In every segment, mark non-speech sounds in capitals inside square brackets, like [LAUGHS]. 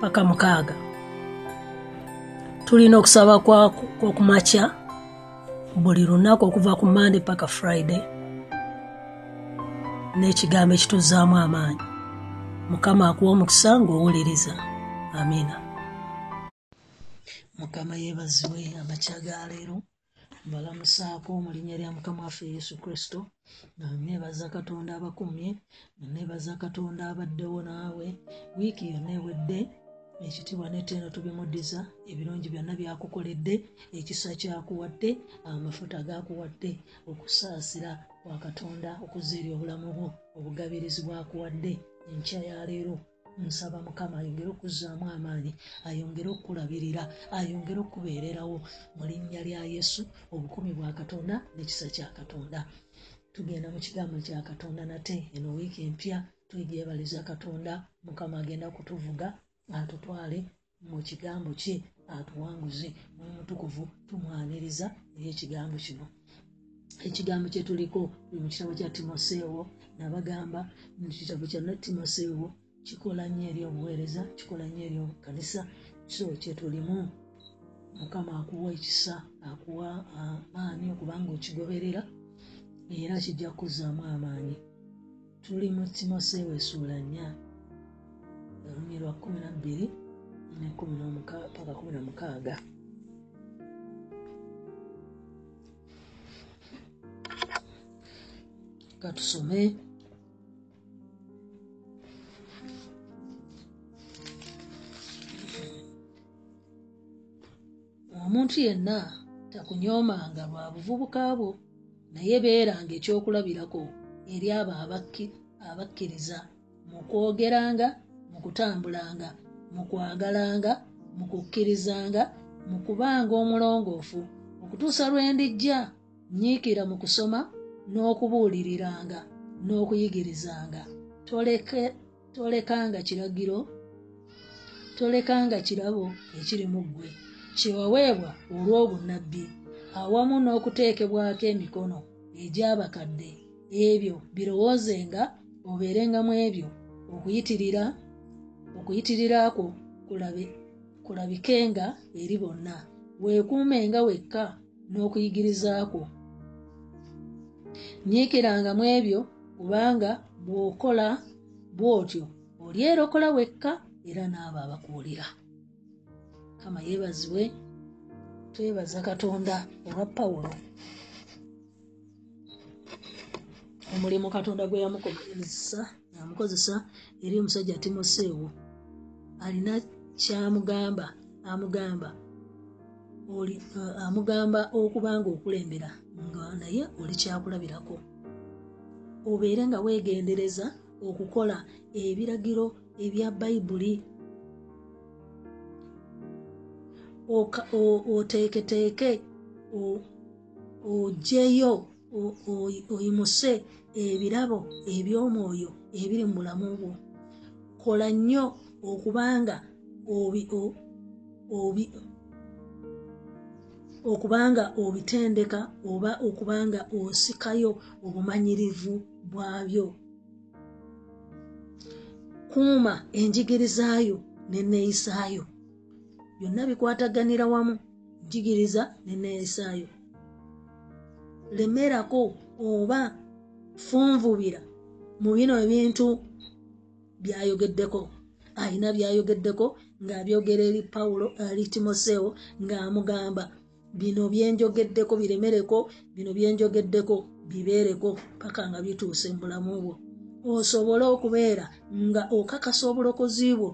paka mukaaga. Tulina okusaba kwokumakya buli lunaku okuva ku mande paka friday n'ekigambo ekituzaamu amaanyi. Mukama akuwa omukisa ng'owuliriza. Amiina mukama yeebazibwe amakya ga leero. Mbalamusaako mu linnya lya mukama waffe yesu kristo. Neebaza katonda abakumye neebaza katonda abaddewo naawe. Wiiki yonna ewedde ekitiibwa neteeno tubimuddiza ebirungi byonna byakukoledde ekisa kyakuwadde amafuta gakuwadde okusaasira kwa katonda okuza eri obulamu bwo obugabirizi bwakuwadde enkya ya leero. Nsaba mukama ayongere okuzzaamu amaanyi ayongere okukulabirira ayongere okukubeererawo mu linnya lya yesu obukumi bwa katonda n'ekisa kya katonda. Tugenda mu kigambo kya katonda nate eno wiiki empya twejeebaliza katonda mukama agenda kutuvuga atutwale mu kigambo kye atuwanguze mumutukuvu tumwaniriza eyekigambo kino. Ekigambo kyetuliko mu kitabo kya timoseewo nabagamba mukitabo kya timoseewo kikola nnyo eri obuweereza kikola nnyo eri obukanisa. So kyetulimu mukama akuwa ekisa akuwa amaanyi okubanga okigoberera era kijja kukuzaamu amaanyi. Tuli mu timoseewo esuula nnya olunyi lwa kumi nabbiri paka kumi na mukaaga katusome omuntu yenna takunyoomanga lwa buvubuka bwo naye beeranga ekyokulabirako eri abo abakkiriza mu kwogeranga mu kutambulanga mu kwagalanga mu kukkirizanga mu kubanga omulongoofu okutuusa lwe ndijja nyiikira mu kusoma n'okubuuliriranga n'okuyigirizanga. Tolekanga kiragiro tolekanga kirabo ekiri mu ggwe. Kyewaweebwa olw'obunnabbi awamu n'okuteekebwako emikono egy'abakadde. Ebyo birowoozenga obeerengamu ebyo okuyitirira okuyitirirako kulabikenga eri bonna. Weekuumenga wekka n'okuyigirizaako. Nyiikirangamu ebyo kubanga bw'okola bw'otyo olyerokola wekka era n'abo abakuwulira kama yeebazibwe twebaza katonda olwa pawulo. Omulimu katonda gwe yamukozesa yamukozesa eri omusajja timoseewo alina kyamugamba amugamba amugamba okuba nga okulembera nga naye oli kyakulabirako. Obeere nga weegendereza okukola ebiragiro ebya bayibuli oteeketeeke ogyeyo oyimuse ebirabo eby'omwoyo ebiri mu bulamu bwo. Kola nnyo okubanga okubanga obitendeka oba okubanga osikayo obumanyirivu bwabyo. Kuuma enjigirizaayo neneeyisaayo byonna bikwataganira wamu njigiriza neneeyisaayo lemerako oba funvubira mu bino ebintu byayogeddeko ayina byayogeddeko ng'abyogera eri pawulo ali timoseewo ng'amugamba bino byenjogeddeko biremereko bino byenjogeddeko bibeereko paka nga bituuse mu bulamu bwo. Osobole okubeera nga okakasa obulokozi bwo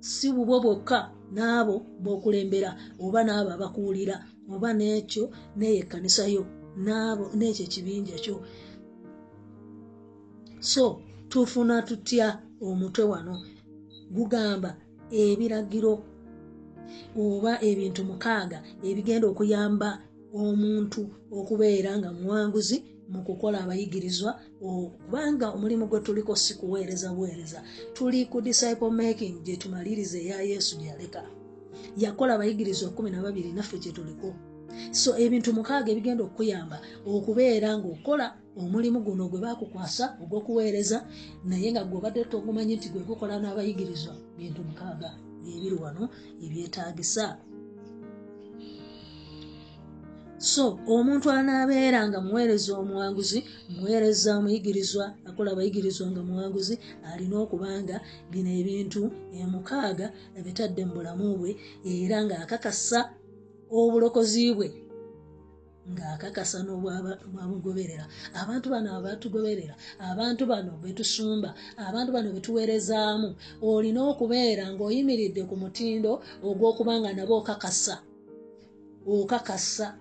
si bubwo bwokka n'abo b'okulembera oba n'abo abakuwulira oba n'ekyo n'eyo ekkanisa yo n'ekyo ekibinja kyo. So tufuna tutya omutwe wano gugamba ebiragiro oba ebintu mukaaga ebigenda okuyamba omuntu okubeera nga muwanguzi mu kukola abayigirizwa kubanga omulimu gwe tuliko si kuweereza buweereza tuli ku disciple making gye tumaliriza eya yesu gyeyaleka yakola abayigirizwa kumi na babiri naffe kye tuliko. So ebintu mukaaga ebigenda okuyamba okubeera ng'okola omulimu guno gwe bakukwasa ogw'okuweereza naye nga gweobadde togumanyi nti gwe gukola n'abayigirizwa bintu mukaaga byebiri wano ebyetaagisa. So omuntu anaabeera nga muweereza omuwanguzi muweereza omuyigirizwa akola abayigirizwa nga muwanguzi alina okubanga bino ebintu emukaaga ebitadde mu bulamu bwe era ng'akakasa obulokozi bwe ng'akakasa n'obwamugoberera abantu bano abatugoberera abantu bano betusumba abantu bano betuweerezaamu. Olina okubeera ng'oyimiridde ku mutindo ogw'okuba nga nabo okakasa okakasa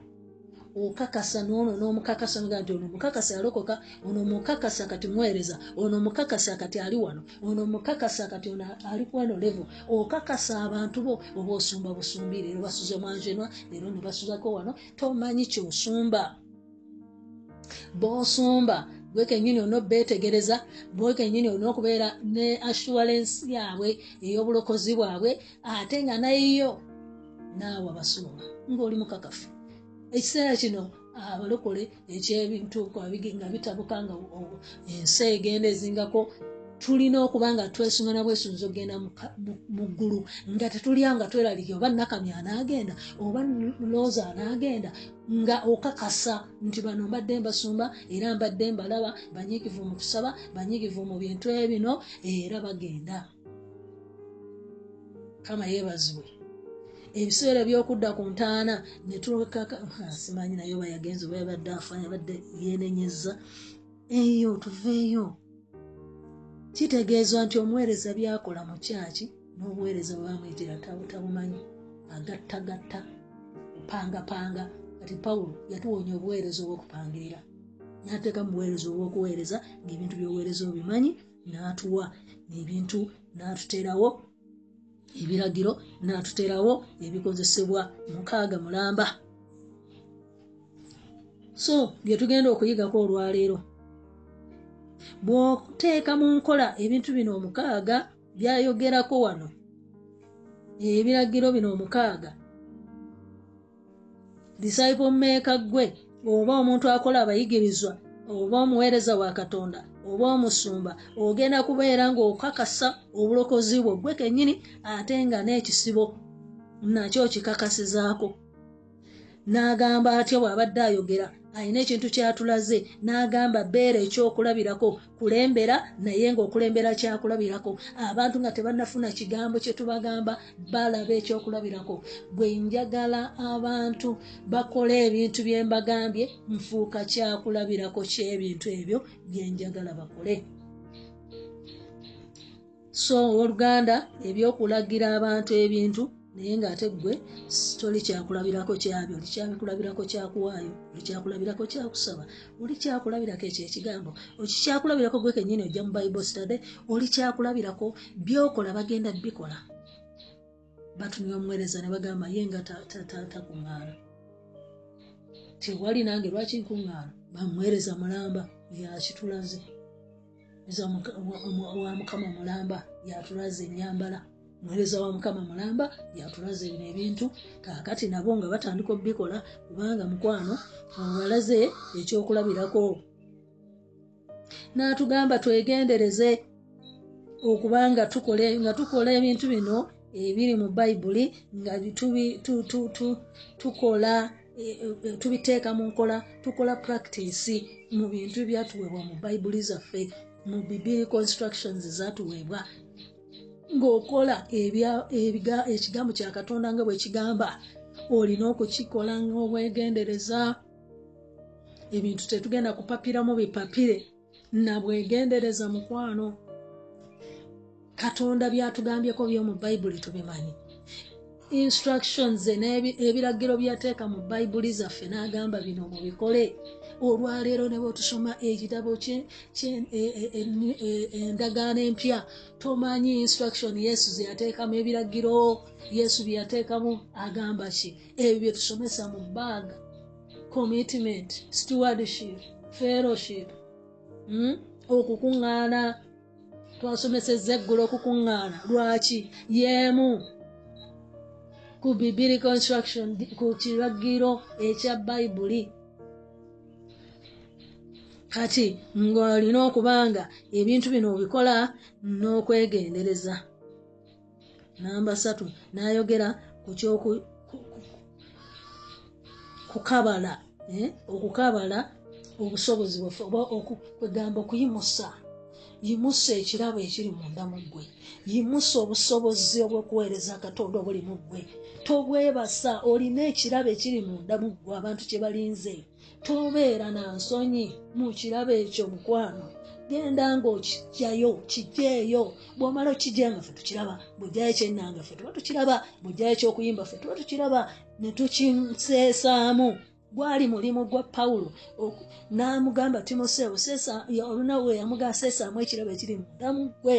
okakasa noono n'omukakasa nga nti ono omukakasa yalokoka ono omukakasa kati muweereza ono omukakasa kati ali wano ono omukakasa kati ono ali kweno levo okakasa abantu bo oba osumba busumbi leero basuze mwanjenwa leero ne basuzako wano tomanyi kyosumba. Bosumba gwe kenyini olina obeetegereza gwe kenyini olina okubeera ne assurance yaabwe ey'obulokozi bwabwe ate nga nayo naawe abasumba ng'oli mukakafu ekiseera kino abalokole ekyebintu nga bitabuka nga ensi egenda ezingako tulina okuba nga twesungana bwesunza okgenda mu ggulu nga tetulya nga tweraliikye oba nakamya anaagenda oba looza anaagenda nga okakasa nti bano mbadde mbasumba era mbadde mbalaba banyiikivu mu kusaba banyiikivu mu bintu ebino era bagenda. Kama yeebazibwe ebiseera byokudda ku ntaana netulekakasimanyi naye oba yagenza oba yabadde afanya badde yenenyeza eyo tuveeyo. Kitegeezwa nti omuweereza byakola mu kyaki n'obuweereza bwamwyitira tabumanyi. Agattagatta kupangapanga kati pawulo yatuwonya obuweereza obwokupangirira. Nateeka mu buweereza obwokuweereza ngaebintu byobuweereza obimanyi n'atuwa ebintu n'atuterawo ebiragiro n'atuterawo ebikozesebwa mukaaga mulamba. So bye tugenda okuyigako olwaleero bw'oteeka mu nkola ebintu bino omukaaga byayogerako wano ebiragiro bino omukaaga disciple meeka gwe oba omuntu akola abayigirizwa oba omuweereza wa katonda oba omusumba ogenda kubeera ng'okakasa obulokozi bwo gwe kennyini ate nga n'ekisibo nakyo kikakasizaako n'agamba atya bw'abadde ayogera? Alina ekintu kyatulaze. N'agamba beera ekyokulabirako. Kulembera naye ng'okulembera kyakulabirako. Abantu nga tebannafuna kigambo kye tubagamba balaba ekyokulabirako. Bwe njagala abantu bakole ebintu bye mbagambye nfuuka kyakulabirako ky'ebintu ebyo bye njagala bakole. So oluganda ebyokulagira abantu ebintu naye ng'ate ggwe toli kyakulabirako kyabyo oli kyabikulabirako kyakuwaayo oli kyakulabirako kyakusaba oli kyakulabirako ekyo ekigambo okikyakulabirako gwe kennyini ojja mu bible study oli kyakulabirako byokola bagenda bikola. Batumya omuweereza ne bagamba ye nga takuŋŋaana. Tewali nange lwaki nkuŋŋaana? Bamuweereza mulamba yakitulaze wa mukama mulamba yatulaze enyambala muweereza wa mukama mulamba yatulaze bino ebintu kaakati nabo nga batandika obikola kubanga mukwano obalaze ekyokulabirako. N'atugamba twegendereze okubanga nga tukola ebintu bino ebiri mu bayibuli nga tukola tubiteeka mu nkola tukola practice mu bintu byatuweebwa mu bayibuli zaffe mu bibiri constructions zatuweebwa ng'okola ekigambo kya katonda nga bwe kigamba olina okukikola ng'obwegendereza. Ebintu tetugenda kupapiramu bipapire nabwegendereza mukwano. Katonda byatugambyeko byomu bayibuli tubimanyi. Instructions ebiragiro byateeka mu bayibuli zaffe n'agamba bino mubikole olwaleero ne bwetusoma ekitabo endagaano empya tomanyi instruction yesu zeyateekamu ebiragiro yesu byeyateekamu agamba ki? Ebyo byetusomesa mu baaga commitment stewardship fellowship hmm? okukuŋŋaana twasomeseza eggulu okukuŋŋaana lwaki? Yeemu. Ku biblical instruction ku kiragiro ekya bayibuli kati ng'olina okubanga ebintu bino obikola n'okwegendereza. Namba satu n'ayogera ku kukabala eh? okukabala obusobozi bwaffe oba okugamba okuyimusa. Yimusa ekirabo ekiri munda mu ggwe. Yimusa obusobozi obw'okuweereza katonda obuli mu ggwe. Tobwebasa olina ekirabo ekiri munda mu ggwe abantu kye balinze tobeera na nsonyi mu kirabo ekyo mukwano. Genda ngaokijjayo kijjeeyo bwomala okijja nga ffe tukiraba bwojjayo kyennanga ffe tuba tukiraba bwojjayo kyokuyimba ffe tuba tukiraba ne tukiseesaamu gwali mulimu gwa pawulo n'amugamba timoseewo olunaku we yamugaa seesaamu ekirabo ekiri mundamu gwe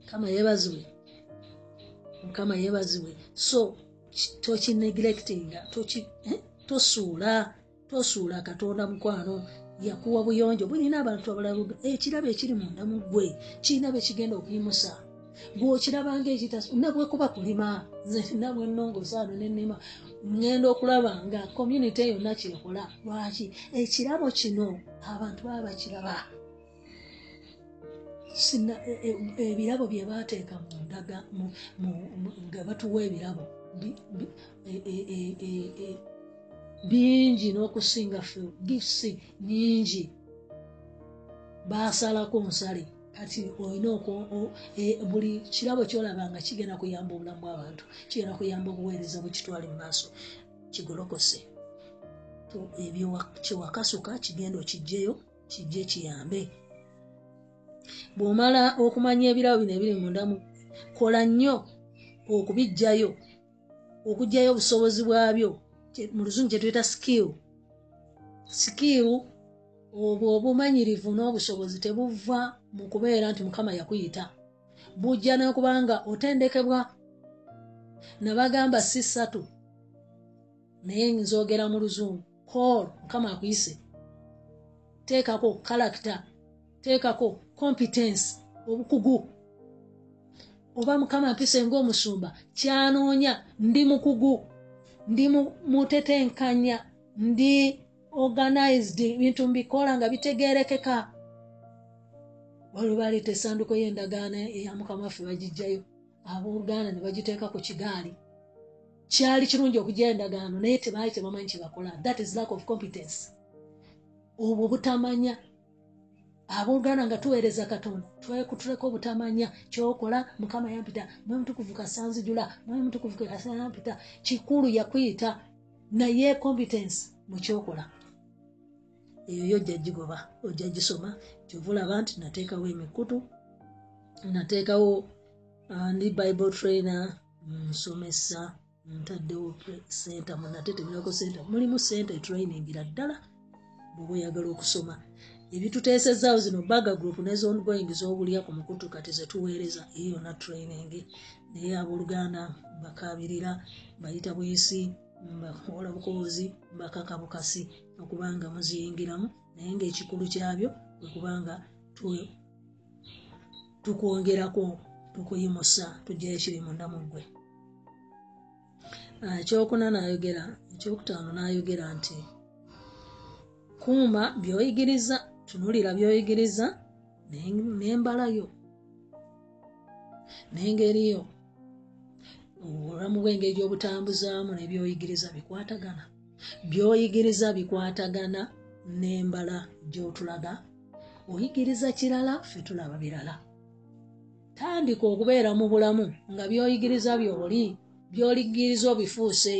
mukama yeebazibwe. Mukama yeebazibwe. So tokinegirectinga eh? tosuula tosuula katonda mukwano yakuwa buyonjo. Bulina abantu abalala ekirabo ekiri mundamu gwe kirina bekigenda okuyimusa. Bwokirabanga ekitnabwekuba kulima [LAUGHS] nabwe nongozaano nenima ŋŋenda okulaba nga community yonna kyekola lwaki? Ekirabo kino abantu baba bakiraba. E, e, ebirabo bye bateeka mundaga nga batuwa ebirabo. E, bingi n'okusinga fe gifts nyingi. Basalako nsale kati olina buli kirabo kyolaba nga kigenda kuyamba obulamu bw'abantu kigenda kuyamba obuweereza bwekitwale mu maaso kigolokose. Ebyo kyewakasuka kigenda okijjeyo kijje kiyambe. Bw'omala okumanya ebirabo bino ebiri mundamu kola nnyo okubijjayo okugjayo obusobozi bwabyo mu luzungu kyetuyita skill. Skill obwo obumanyirivu n'obusobozi tebuva mu kubeera nti mukama yakuyita. Bujja nokubanga otendekebwa. Nabagamba si ssatu naye nzogera mu luzungu. Call mukama akuyise. Teekako karakita teekako competence obukugu. Oba mukama mpise ngaomusumba kyanoonya ndi mukugu ndi mutetenkanya ndi organized bintu mbikola nga bitegerekeka waliwo baleeta esanduko y'endagaano eyamukama waffe bagijjayo abooluganda ne bagiteeka ku kigaali. Kyali kirungi okujja endagaano naye tebaali tebamanyi kyebakola that is lack of competence. Obwo butamanya abooluganda nga tuweereza katonda twekutuleka obutamanya kyokola mukama yampita mwe mutukuvu kasanzijula mwe mutukuvu kasayampita kikulu yakuyita naye competence mukyokola eyo yo ojja gigoba ojja gisoma kyovulaba nti nateekawo emikutu nateekawo uh, ndi bible trainer nsomesa ntaddewo center munatetemirako center mulimu center etrainingera ddala bwoba oyagala okusoma ebituteesezaawo zino baga group nezongoing zobulya ku mukutu kati zetuweereza eyo yona training. Naye abooluganda bakabirira bayita bwisi mbakola bukozi mbakaka bukasi okubanga muziyingiramu. Naye ngaekikulu kyabyo wekubanga tukwongerako tukuyimusa tujjayo kiri mundamu gwe ah, ekyokuna nayogera ekyokutaano nayogera nti kuuma byoyigiriza tunulira byoyigiriza nembalayo nengeriyo obulamu bwengeri gyobutambuzaamu nebyoyigiriza bikwatagana. Byoyigiriza bikwatagana nembala gyotulaga. Oyigiriza kirala fe tulaba birala. Tandika okubeera mu bulamu nga byoyigiriza byoli byoligiriza obifuuse.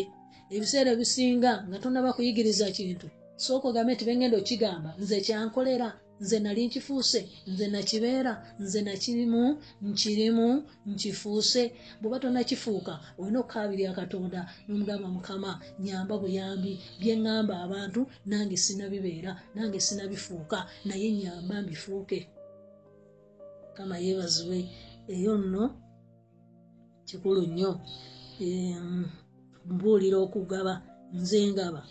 Ebiseera ebisinga nga tonaba kuyigiriza kintu sooka ogambe nti bengenda okigamba nze kyankolera nze nali nkifuuse nze nakibeera nze nakirimu nkirimu nkifuuse. Bweba tonakifuuka olina okukaabirya katonda nomugamba mukama nyamba buyambi byeŋŋamba abantu nange sinabibeera nange sinabifuuka naye nyamba mbifuuke. Mukama yeebazibwe. Eyo nno kikulu nnyo. Mbuulira okugaba nze ngaba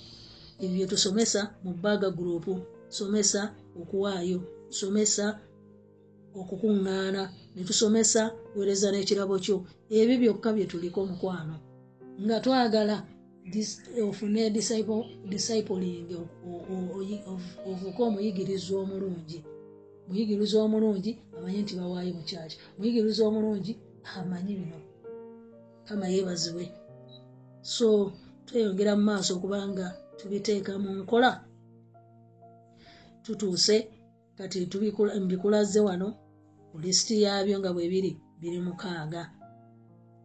ebyo byetusomesa mu baaga gurupu somesa okuwaayo somesa okukuŋŋaana netusomesa wereza n'ekirabo kyo. Ebyo byokka bye tuliko mukwano. Nga twagala ofune discipling ofuuke omuyigiriza omulungi. Muyigiriza omulungi amanyi nti bawaayo mukyaki muyigiriza omulungi amanyi bino kama yeebazibwe. So tweyongera mu maaso okubanga tubiteeka mu nkola. Tutuuse kati mbikulaze wano ku lisiti yaabyo nga bwe biri biri mukaaga.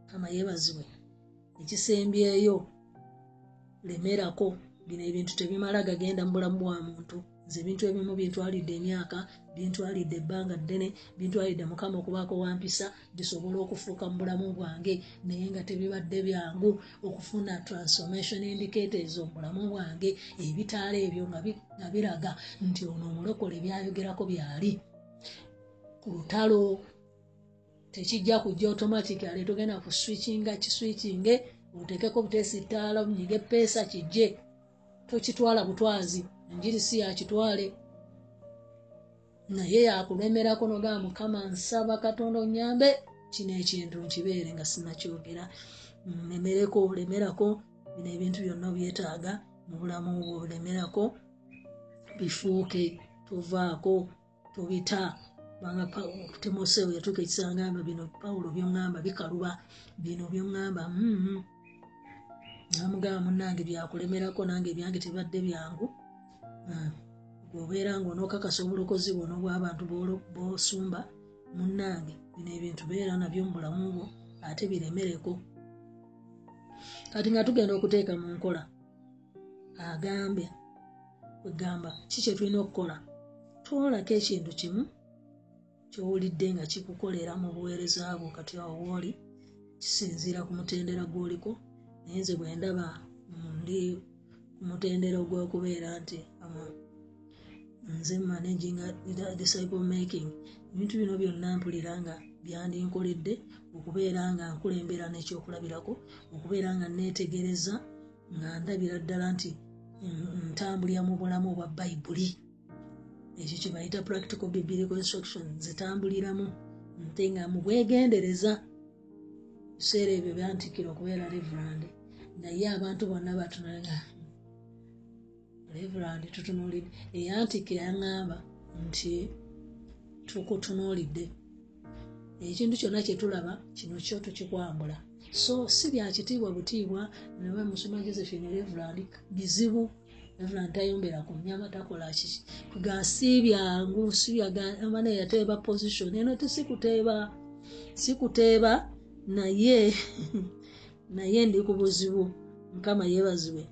Kama yeebazibwe ekisembyeyo lemerako bino ebintu tebimala gagenda mu bulamu bwa muntu nze ebintu ebimu bintwalidde emyaka bintwalidde ebbanga ddene bintwalidde mukama okubaako wampisa bisobole okufuuka mu bulamu bwange. Naye nga tebibadde byangu okufuna transformation indicators omulamu bwange ebitaala ebyo nga biraga nti ono omulokole byayogerako byali. Ku lutalo tekijja kujja automatically togenda ku switchinga kiswichinge otekeko butesitaala bunyiga epeesa kijje. Tokitwala butwazi enjiri si yakitwale naye yakulemerako nogamba mukama nsaba katonda onyambe. Kino ekintu nkibeere nga sinakyogera. Lemereko lemerako bino ebintu byonna byetaaga mu bulamu bwo lemerako bifuuke tovaako tobita. Kubanga timoseewo yatuuka ekisangamba bino pawulo byoŋŋamba bikaluba. Bino byoŋŋamba namugamba munange byakulemerako nange ebyange tebadde byangu bwobeera nga onookakasa obulokozi bwono bwabantu bosumba munange bino ebintu beera nabyo mubulamu bwo ate biremereko. Kati nga tugenda okuteeka mu nkola agambye kwegamba ki kyetulina okukola? Twolako ekintu kimu kyowulidde nga kikukolera mu buweereza bwo. Kati awo wooli kisinziira ku mutendera gwoliko naye nze bwe ndaba ndi ku mutendera ogw'okubeera nti nze managing disciple making. Ebintu bino byonna mpulira nga byandinkoledde okubeera nga nkulembera n'ekyokulabirako okubeera nga neetegereza nga ndabira ddala nti ntambulira mu bulamu obwa bayibuli ekyo kye bayita practical biblical instruction zitambuliramu nte nga mu bwegendereza biseera ebyo byantikira okubeera reverand naye abantu bonna batunanga reverand tutunulidde eyantikira yaŋŋamba nti tukutunuulidde. Ekintu kyonna kyetulaba kino kyo tukikwambula. So si byakitiibwa butiibwa nawe musoma josephine reverand bizibu reverand tayombera ku nyama takola kiki ga si byangu sibyamana yateeba position eno tisikuteeba sikuteeba naye [LAUGHS] naye ndi ku buzibu. Mukama yeebazibwe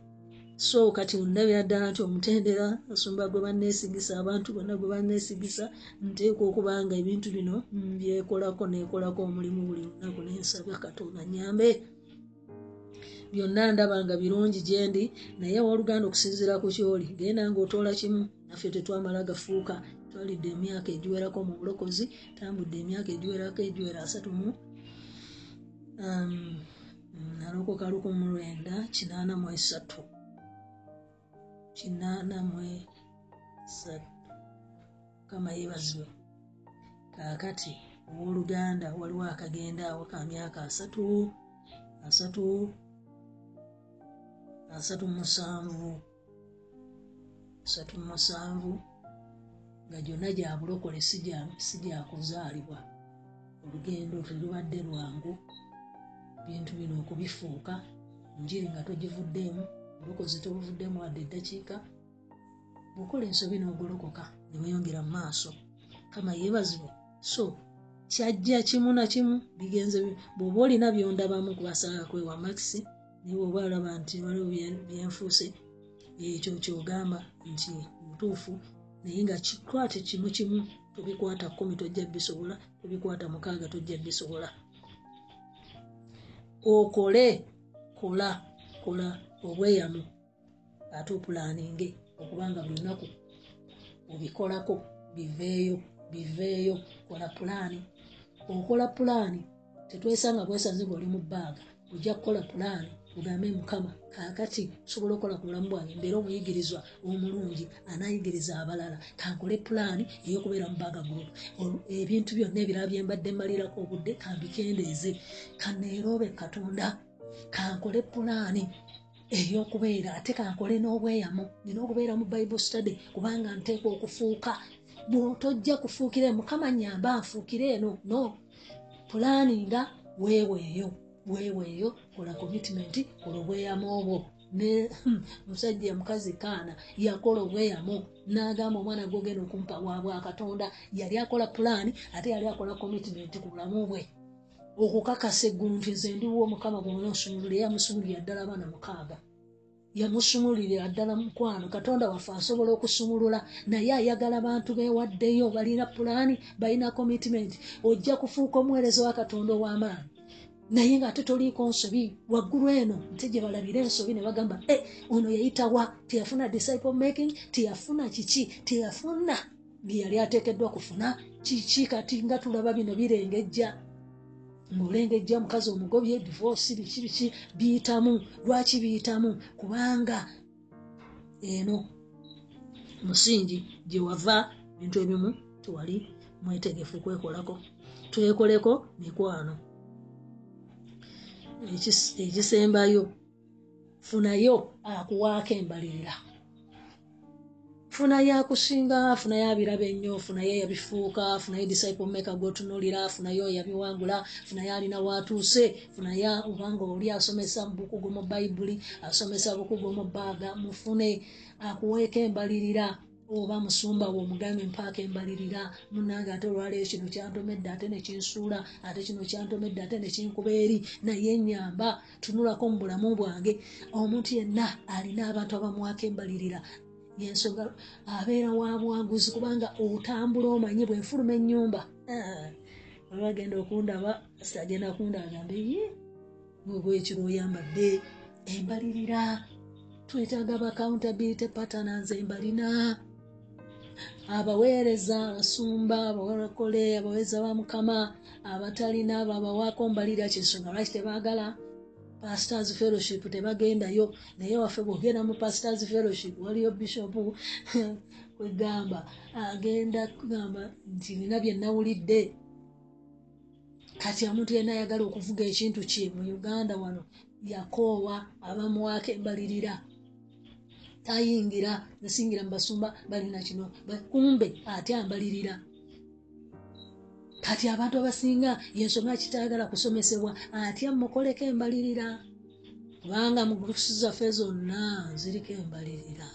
so kati ndabira ddala nti omutendera asumba gwe banneesigisa abantu bonna gwe banneesigisa nteekwa okuba nga ebintu bino byekolako neekolako omulimu buli lunaku nensabya katonda nyambe byonna ndaba nga birungi gyendi naye awooluganda okusinziira ku kyoli genda ngaotoola kimu naffe tetwamala gafuuka twalidde emyaka egiwerako mu bulokozi tambudde emyaka egiwerako egiwera asatu mu nalokoka lukumi lwenda kinaana mu esatu kinaana mu esatu kama yeebazibwe. Kaakati owooluganda waliwo akagenda awo ka myaka asatu asatu asatu musanvu asatu musanvu nga gyonna gya bulokole si gyakuzaalibwa olugendo telubadde lwangu bintu bino okubifuuka njiri nga togivuddeemu obulokozi tobuvuddemu wadde eddakiika. Bwokola ensobi n'ogolokoka ne weyongera mu maaso. Kama yeebazibwe so kyajja kimu nakimu bigenze bw'oba olina byondabamu kubasanga kwewa maxi naye bw'oba olaba nti waliwo byenfuuse ekyo kyogamba nti mutuufu naye nga kikwate kimu kimu tobikwata kumi tojja bisobola tobikwata mukaaga tojja bisobola okole kola kola obweyamu ate opulaninge okubanga buli lunaku obikolako biveeyo biveeyo kola pulaani. Okola pulaani tetwesanga bwesanze ngaoli mu bbaaga ojja kukola pulaani ogambe mukama kakati osobola okukola ku bulamu bwange mbeera omuyigirizwa omulungi anayigiriza abalala kankole pulaani eyokubeera mu baaga group ebintu byonna ebirala byembadde mmalirako obudde kambikendeeze kaneeroobe katonda kankole pulaani eyokubeera ate kankole n'obweyamo nina okubeera mu bible study kubanga nteekwa okufuuka. Bwotojja kufuukira mukama nyamba nfuukire eno. No pulaninga weeweeyo weeweeyo kola commitment kola obweyamo obwo. Hmm, musajja mukazi kaana yakola obweyamo n'agamba omwana gwogenda okumpa wabwakatonda yali akola pulaani ate yali akola commitment ku bulamu bwe okukakasa eggulu nti nze ndiwo omukama gwona osumulula eyamusumulira ddala abaana mukaaga. Yamusumulirira ddala mukwano. Katonda waffe asobola okusumulula naye ayagala bantu bewaddeyo balina pulaani balina commitment. Ojja kufuuka omuweereza wa katonda ow'amaani naye ngaate toliiko nsobi waggulu eno nte gye balabira ensobi ne bagamba e ono yayitawa teyafuna disciple making? Teyafuna kiki? Teyafuna? Bye yali ateekeddwa kufuna kiki kati nga tulaba bino birengejja ngaolengejja mukazi omugobye divorce biki biki biyitamu. Lwaki biyitamu? Kubanga eno musingi gyewava bintu ebimu tewali mwetegefu kwekolako. Twekoleko mikwano ekisembayo funayo akuwaako embalirira funayo akusinga funayo abiraba ennyo funayo yabifuuka funayo disciple maker gotunulira funayo yabiwangula funayo alina watuuse funayo obanga oli asomesa bukugu mu bayibuli asomesa bukugu mu baaga mufune akuweeko embalirira oba musumba we omugambe mpaaka embalirira munange ate olwaleero kino kyantomedde ate nekinsuula ate kino kyantomedde ate nekinkuba eri naye enyamba tunulako mu bulamu bwange. Omuntu yenna alina abantu abamuwaka embalirira yensonga abeera wa bwaguzi kubanga otambula omanyi bwenfuluma enyumba bagenda okundaba agenda kundaba gambe ye gwekiro oyambadde embalirira twetaaga baccountability patterns embalina abaweereza abasumba abawakole abaweza ba mukama abatalina abo abawaako mbalirira kyensonga lwaki tebaagala pastors fellowship tebagendayo naye waffe bwogenda mu pastors fellowship waliyo bishop [LAUGHS] kwegamba agenda kugamba nti nina byenawulidde kati omuntu yenna ayagala okuvuga ekintu kye mu uganda wano yakoowa abamuwaako embalirira tayingira nesingira mubasumba balina kino kumbe ate ambalirira kati abantu abasinga yensonga kitayagala kusomesebwa atya mukoleko embalirira? Kubanga mu grups zaffe zonna ziriko embalirira.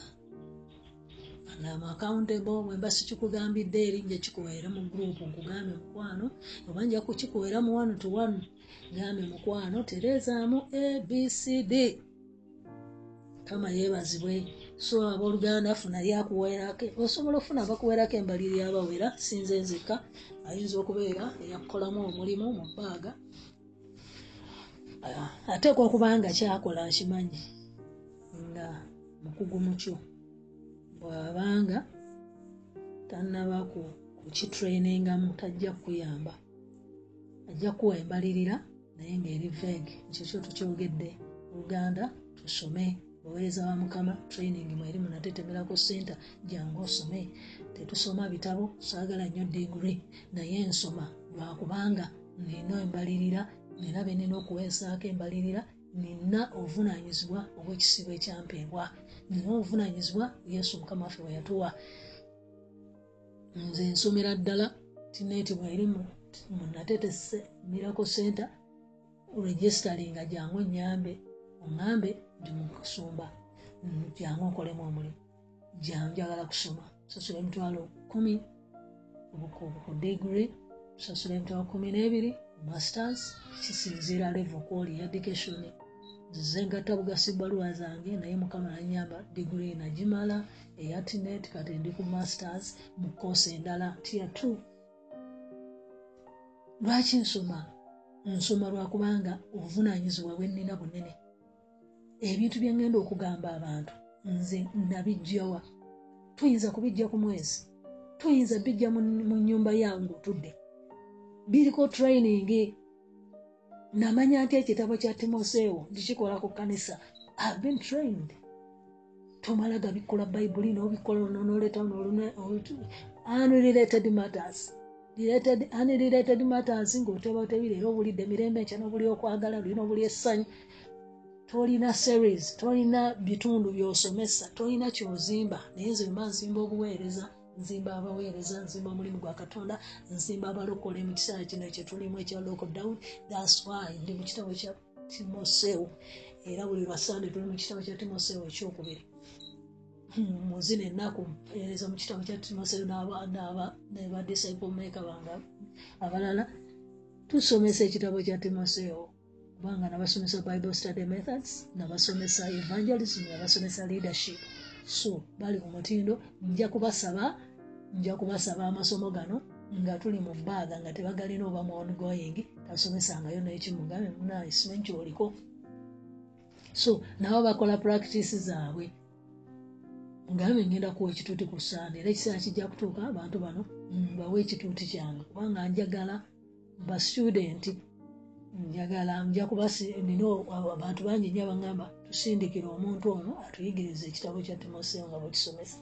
Namakountable mwemba sikikugambidde eri nja kikuweere mu gurupu nkugambe mukwano oba nja kukikuweera mu one to one gambe mukwano terezaamu abcd kama yeebazibwe so abooluganda funayo akuweerako osobola okufuna abakuweerako embaliri yabawera sinze nzika ayinza okubeera eyakukolamu omulimu mu bbaaga. Ah, ateekwa okuba nga kyakola akimanyi nga mukugu mukyo bwabanga tanaba kukitrainingamu tajja kukuyamba. Ajja kuwa embalirira naye ngaeri vege nkikyo tukyogedde uganda tusome baweereza ba mukama training mweri munatetemerako sente jangu osome tetusoma bitabo saagala nnyo digre naye nsoma. Lwakubanga nina embalirira nina benina okuweesaako embalirira nina obuvunanyizibwa obwekisibo ekyampeebwa nina obuvunanyizibwa yesu mukama waffe we yatuwa. Nze nsomera ddala tineti bweri munatetese mirako center registeringa jangu enyambe oŋambe ndi mukusumba jangu nkolemu omulimu janjagala kusoma sasula emitwalo kumi. Ku digre tusasula emitwalo kumi n'ebiri. Masters. Kisinziira level kwoli education. Nzize ngatta bugasi bbaluwa zange naye mukama nanyamba diguri nagimala. Eyatinet kati ndi ku masters mu koosi endala tia t lwaki nsoma? Nsoma lwakubanga obuvunanyizibwa bwenina bunene ebintu byengenda okugamba abantu nze nabijjawa. Tuyinza kubijja ku mwezi tuyinza bijja mu nyumba yange otudde. Biriko training namanya nti ekitabo kya timoseewo ndikikola ku kanisa have been trained. Tomala gabikola bayibuli nobikola noleta unrelated matters. Unrelated matters ngaoteba otebire era obulidde emirembe enkya nobuli okwagala lulina obuli essanyu tolina series tolina bitundu byosomesa tolina kyozimba naye nze mba nzimba obuweereza nzimba abaweereza nzimba omulimu gwa katonda nzimba abalokole mu kiseera kino kyetulimu ekya lockdown thats why ndi mu kitabo kya timoseewo era buli lwasande tuli mu kitabo kya timoseewo ekyokubiri. Hmm, muzina ennaku mpeereza mu kitabo kya timoseewo neba disciple maker bange abalala tusomesa ekitabo kya timoseewo kubanga nabasomesa bible study methods nabasomesa evangelism nabasomesa leadership. So bali ku mutindo nja kubasaba nja kubasaba amasomo gano nga tuli mu bbaaga nga tebagalina oba mu ongoing tasomesangayo nekimugambe munasimanyi kyoliko so nabo bakola practice zaabwe. Ngambe ngenda kuwa ekituuti ku sande era ekiseera kijja kutuuka abantu bano bawe ekituuti kyange kubanga njagala bastudenti njagala nja kubanina abantu bangi nyo abagamba tusindikire omuntu ono atuyigiriza ekitabo kya timoseewo nga bwekisomesa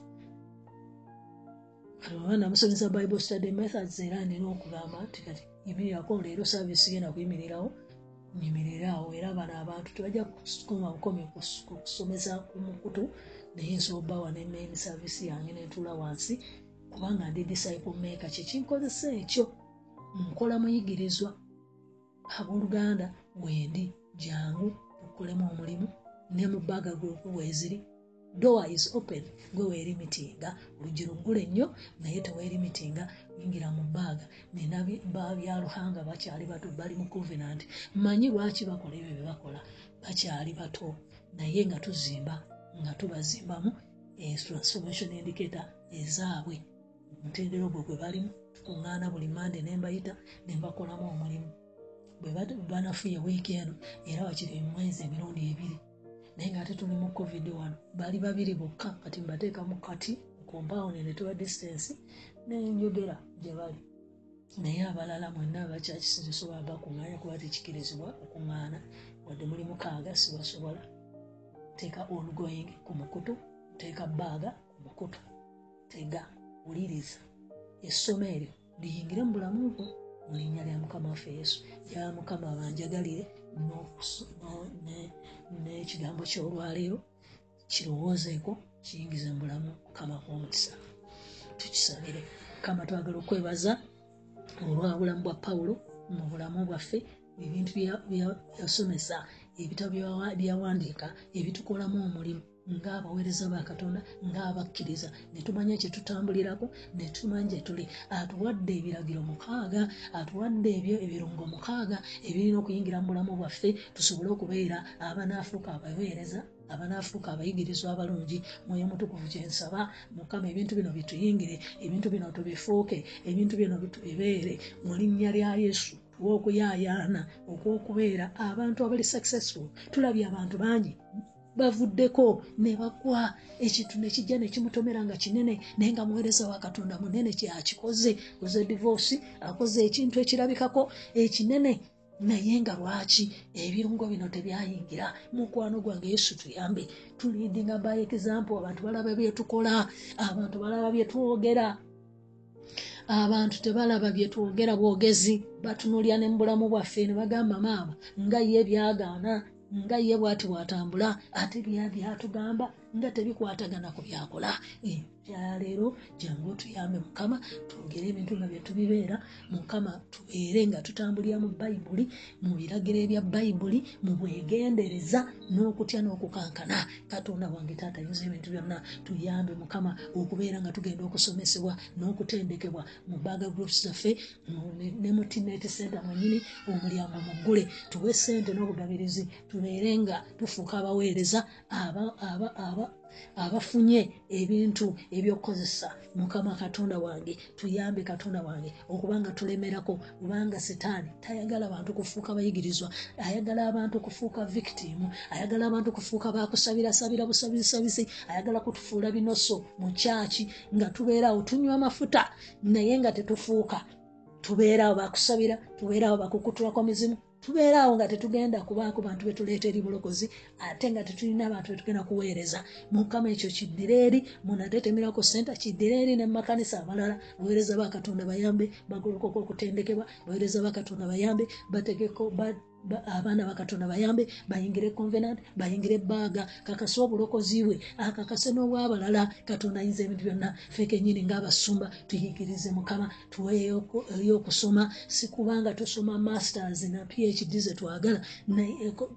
namusomesa bible study methods era nina okugamba nti kati yimirirako leero saavisi genda kuyimirirawo nyimirirawo. Era bano abantu tebajja kukoma bukomi kusomesa ku mukutu naye nsobawa ne main service yange netula wansi kubanga ndi disciple maker. Kyekinkozesa ekyo nkola muyigirizwa abooluganda wendi jangu tukolemu omulimu ne mu baga gurupu weeziri door is open gwe weerimitinga. Olugi luggule nnyo naye teweerimitinga yingira mu bbaaga nina byaluhanga bakyali bato bali mu covenant. Manyi lwaki bakola ebyo byebakola bakyali bato naye nga tuzimba nga tubazimbamu transformation indicator ezaabwe. Omutendero gwe gwe balimu tukuŋŋaana buli mande nembayita nembakolamu omulimu. bwe banafuye wiiki eno era wakiri emwezi emirundi ebiri. Naye ngaate tuli mu covid wano bali babiri bokka kati mbateekamu kati compound netuba distance nenjogera gye bali. Naye abalala mwenna abakyakisinzisobola bakuŋŋaanya kuba tekikirizibwa okuŋŋaana wadde muli mukaaga sibasobola. Teeka ongoing ku mukutu teeka baaga ku mukutu tega wuliriza. Essomo eryo liyingire mu bulamu bwo mu linnya lya mukama waffe yesu. Jaba mukama banjagalire n'ekigambo kyolwaleero kirowoozeeko kiyingize mu bulamu mukama kwomukisa tukisabire mukama twagala okwebaza olwabulamu bwa pawulo mu bulamu bwaffe ebintu byasomesa ebitabo byawandiika ebitukolamu omulimu ngaabaweereza bakatonda ngaabakkiriza netumanya kyetutambulirako netumanyi gyetuli atuwadde ebiragiro mukaaga atuwadde ebyo ebirungo mukaaga ebirina okuyingira mu bulamu bwaffe tusobole okubeera abanaafuuka abaweereza abanaafuuka abayigirizwa abalungi. Mwoyo mutukuvu kyensaba mukama ebintu bino bituyingire ebintu bino tubifuuke ebintu bino bitubibeere mu linnya lya yesu okuyaayaana okwokubeera abantu abali successful tulabye abantu bangi bavuddeko ne bagwa ekintu nekijja nekimutomera nga kinene naye nga muweereza wa katonda munene kyakikoze oze divorce akoze ekintu ekirabikako ekinene. Naye nga lwaki ebirungo bino tebyayingira? Mukwano gwange yesu tuyambe. Tulindinga by example abantu balaba byetukola abantu balaba byetwogera abantu tebalaba byetwogera bwogezi. Batunulya ne mu bulamu bwaffe ne bagamba maama nga ye byagaana nga ye bwati bwatambula ate byatugamba nga tebikwatagana ku byakola kyaleero jangu otuyambe mukama twogere ebintu nga byetubibeera mukama tubeere nga tutambulira mu bayibuli mu biragiro ebya bayibuli mu bwegendereza n'okutya n'okukankana. Katonda wange taata yuza ebintu byonna. Tuyambe mukama okubeera nga tugenda okusomesebwa n'okutendekebwa mu baga groups zaffe ne mu tineti center mwenyini omulyango muggule tuwe sente n'obugabirizi tubeere nga tufuuka abaweereza aba aba aba abafunye ebintu ebyokukozesa mukama katonda wange tuyambe katonda wange okubanga tulemerako kubanga sitaani tayagala bantu kufuuka bayigirizwa ayagala abantu kufuuka victimu ayagala abantu kufuuka bakusabirasabira busabisabisi ayagala kutufuula binoso mu kyaki nga tubeerawo tunywa amafuta naye nga tetufuuka. Tubeerawo bakusabira tubeerawo bakukutulako mizimu tubeeraawo nga tetugenda kubaako bantu betuleeta eri bulokozi ate nga tetulina abantu betugenda kuweereza. Mukama ekyo kiddira eri munatetemerako senta kiddira eri nemakanisa amalala. Baweereza bakatonda bayambe bagolokoka okutendekebwa baweereza bakatonda bayambe bategeko abaana bakatonda bayambe bayingire convenant bayingire ebaaga kakase obulokozi bwe akakase n'obwabalala. Katonda ayinza ebintu byonna fekenyini ngaabasumba tuyigirize mukama tuweeyo si kubanga tusoma masters na phd zetwagala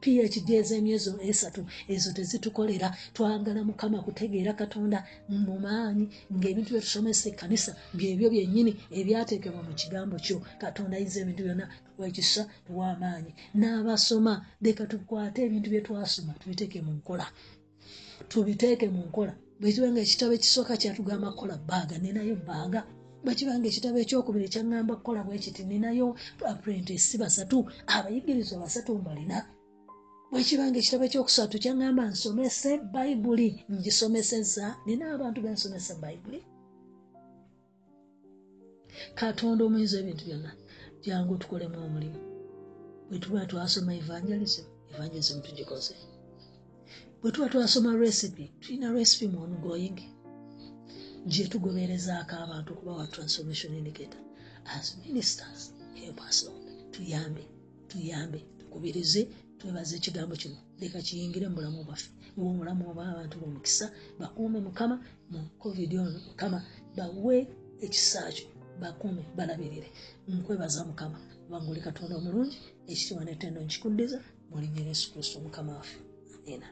phd ez'emyezo esatu ezo tezitukolera. Twagala mukama kutegeera katonda mu maanyi ngaebintu byetusomesa ekkanisa byebyo byennyini ebyateekebwa mu kigambo kyo. Katonda ayinza ebintu byonna wekisa wamaanyi. N'abasoma leka tukwate ebintu byetwasoma tubiteeke mu nkola. Tubiteeke mu nkola. Bwekibanga ekitabo ekisooka kyatugamba kukola baaga ninayo baaga. Bwekibanga ekitabo ekyokubiri kyaŋŋamba kukola bwekiti ninayo apprentisi basatu abayigirizwa basatu mbalina. Bwekibanga ekitabo ekyokusatu kyaŋŋamba nsomese bayibuli ngisomeseza nina abantu bensomesa bayibuli katonda omuyinza ebintu byonna jangu tukolemu omulimu. Bwetuba twasoma evangelism evangelism tugikoze. Bwetuba twasoma recipe tulina recipe mu ongoing gyetugoberezaako abantu okubawa transformation indicator. As ministers help us lord tuyambe tuyambe tukubirize twebaza ekigambo kino. Leka kiyingire mu bulamu bwaffe. Obulamu obwabantu bomukisa bakuume mukama mu covid ono mukama bawe ekisaakyo bakuume balabirire. Nkwebaza mukama kubanga oli katonda omulungi ekitiwa netendo nkikuddiza mulinnya yesu kristo mukama waffe. Amina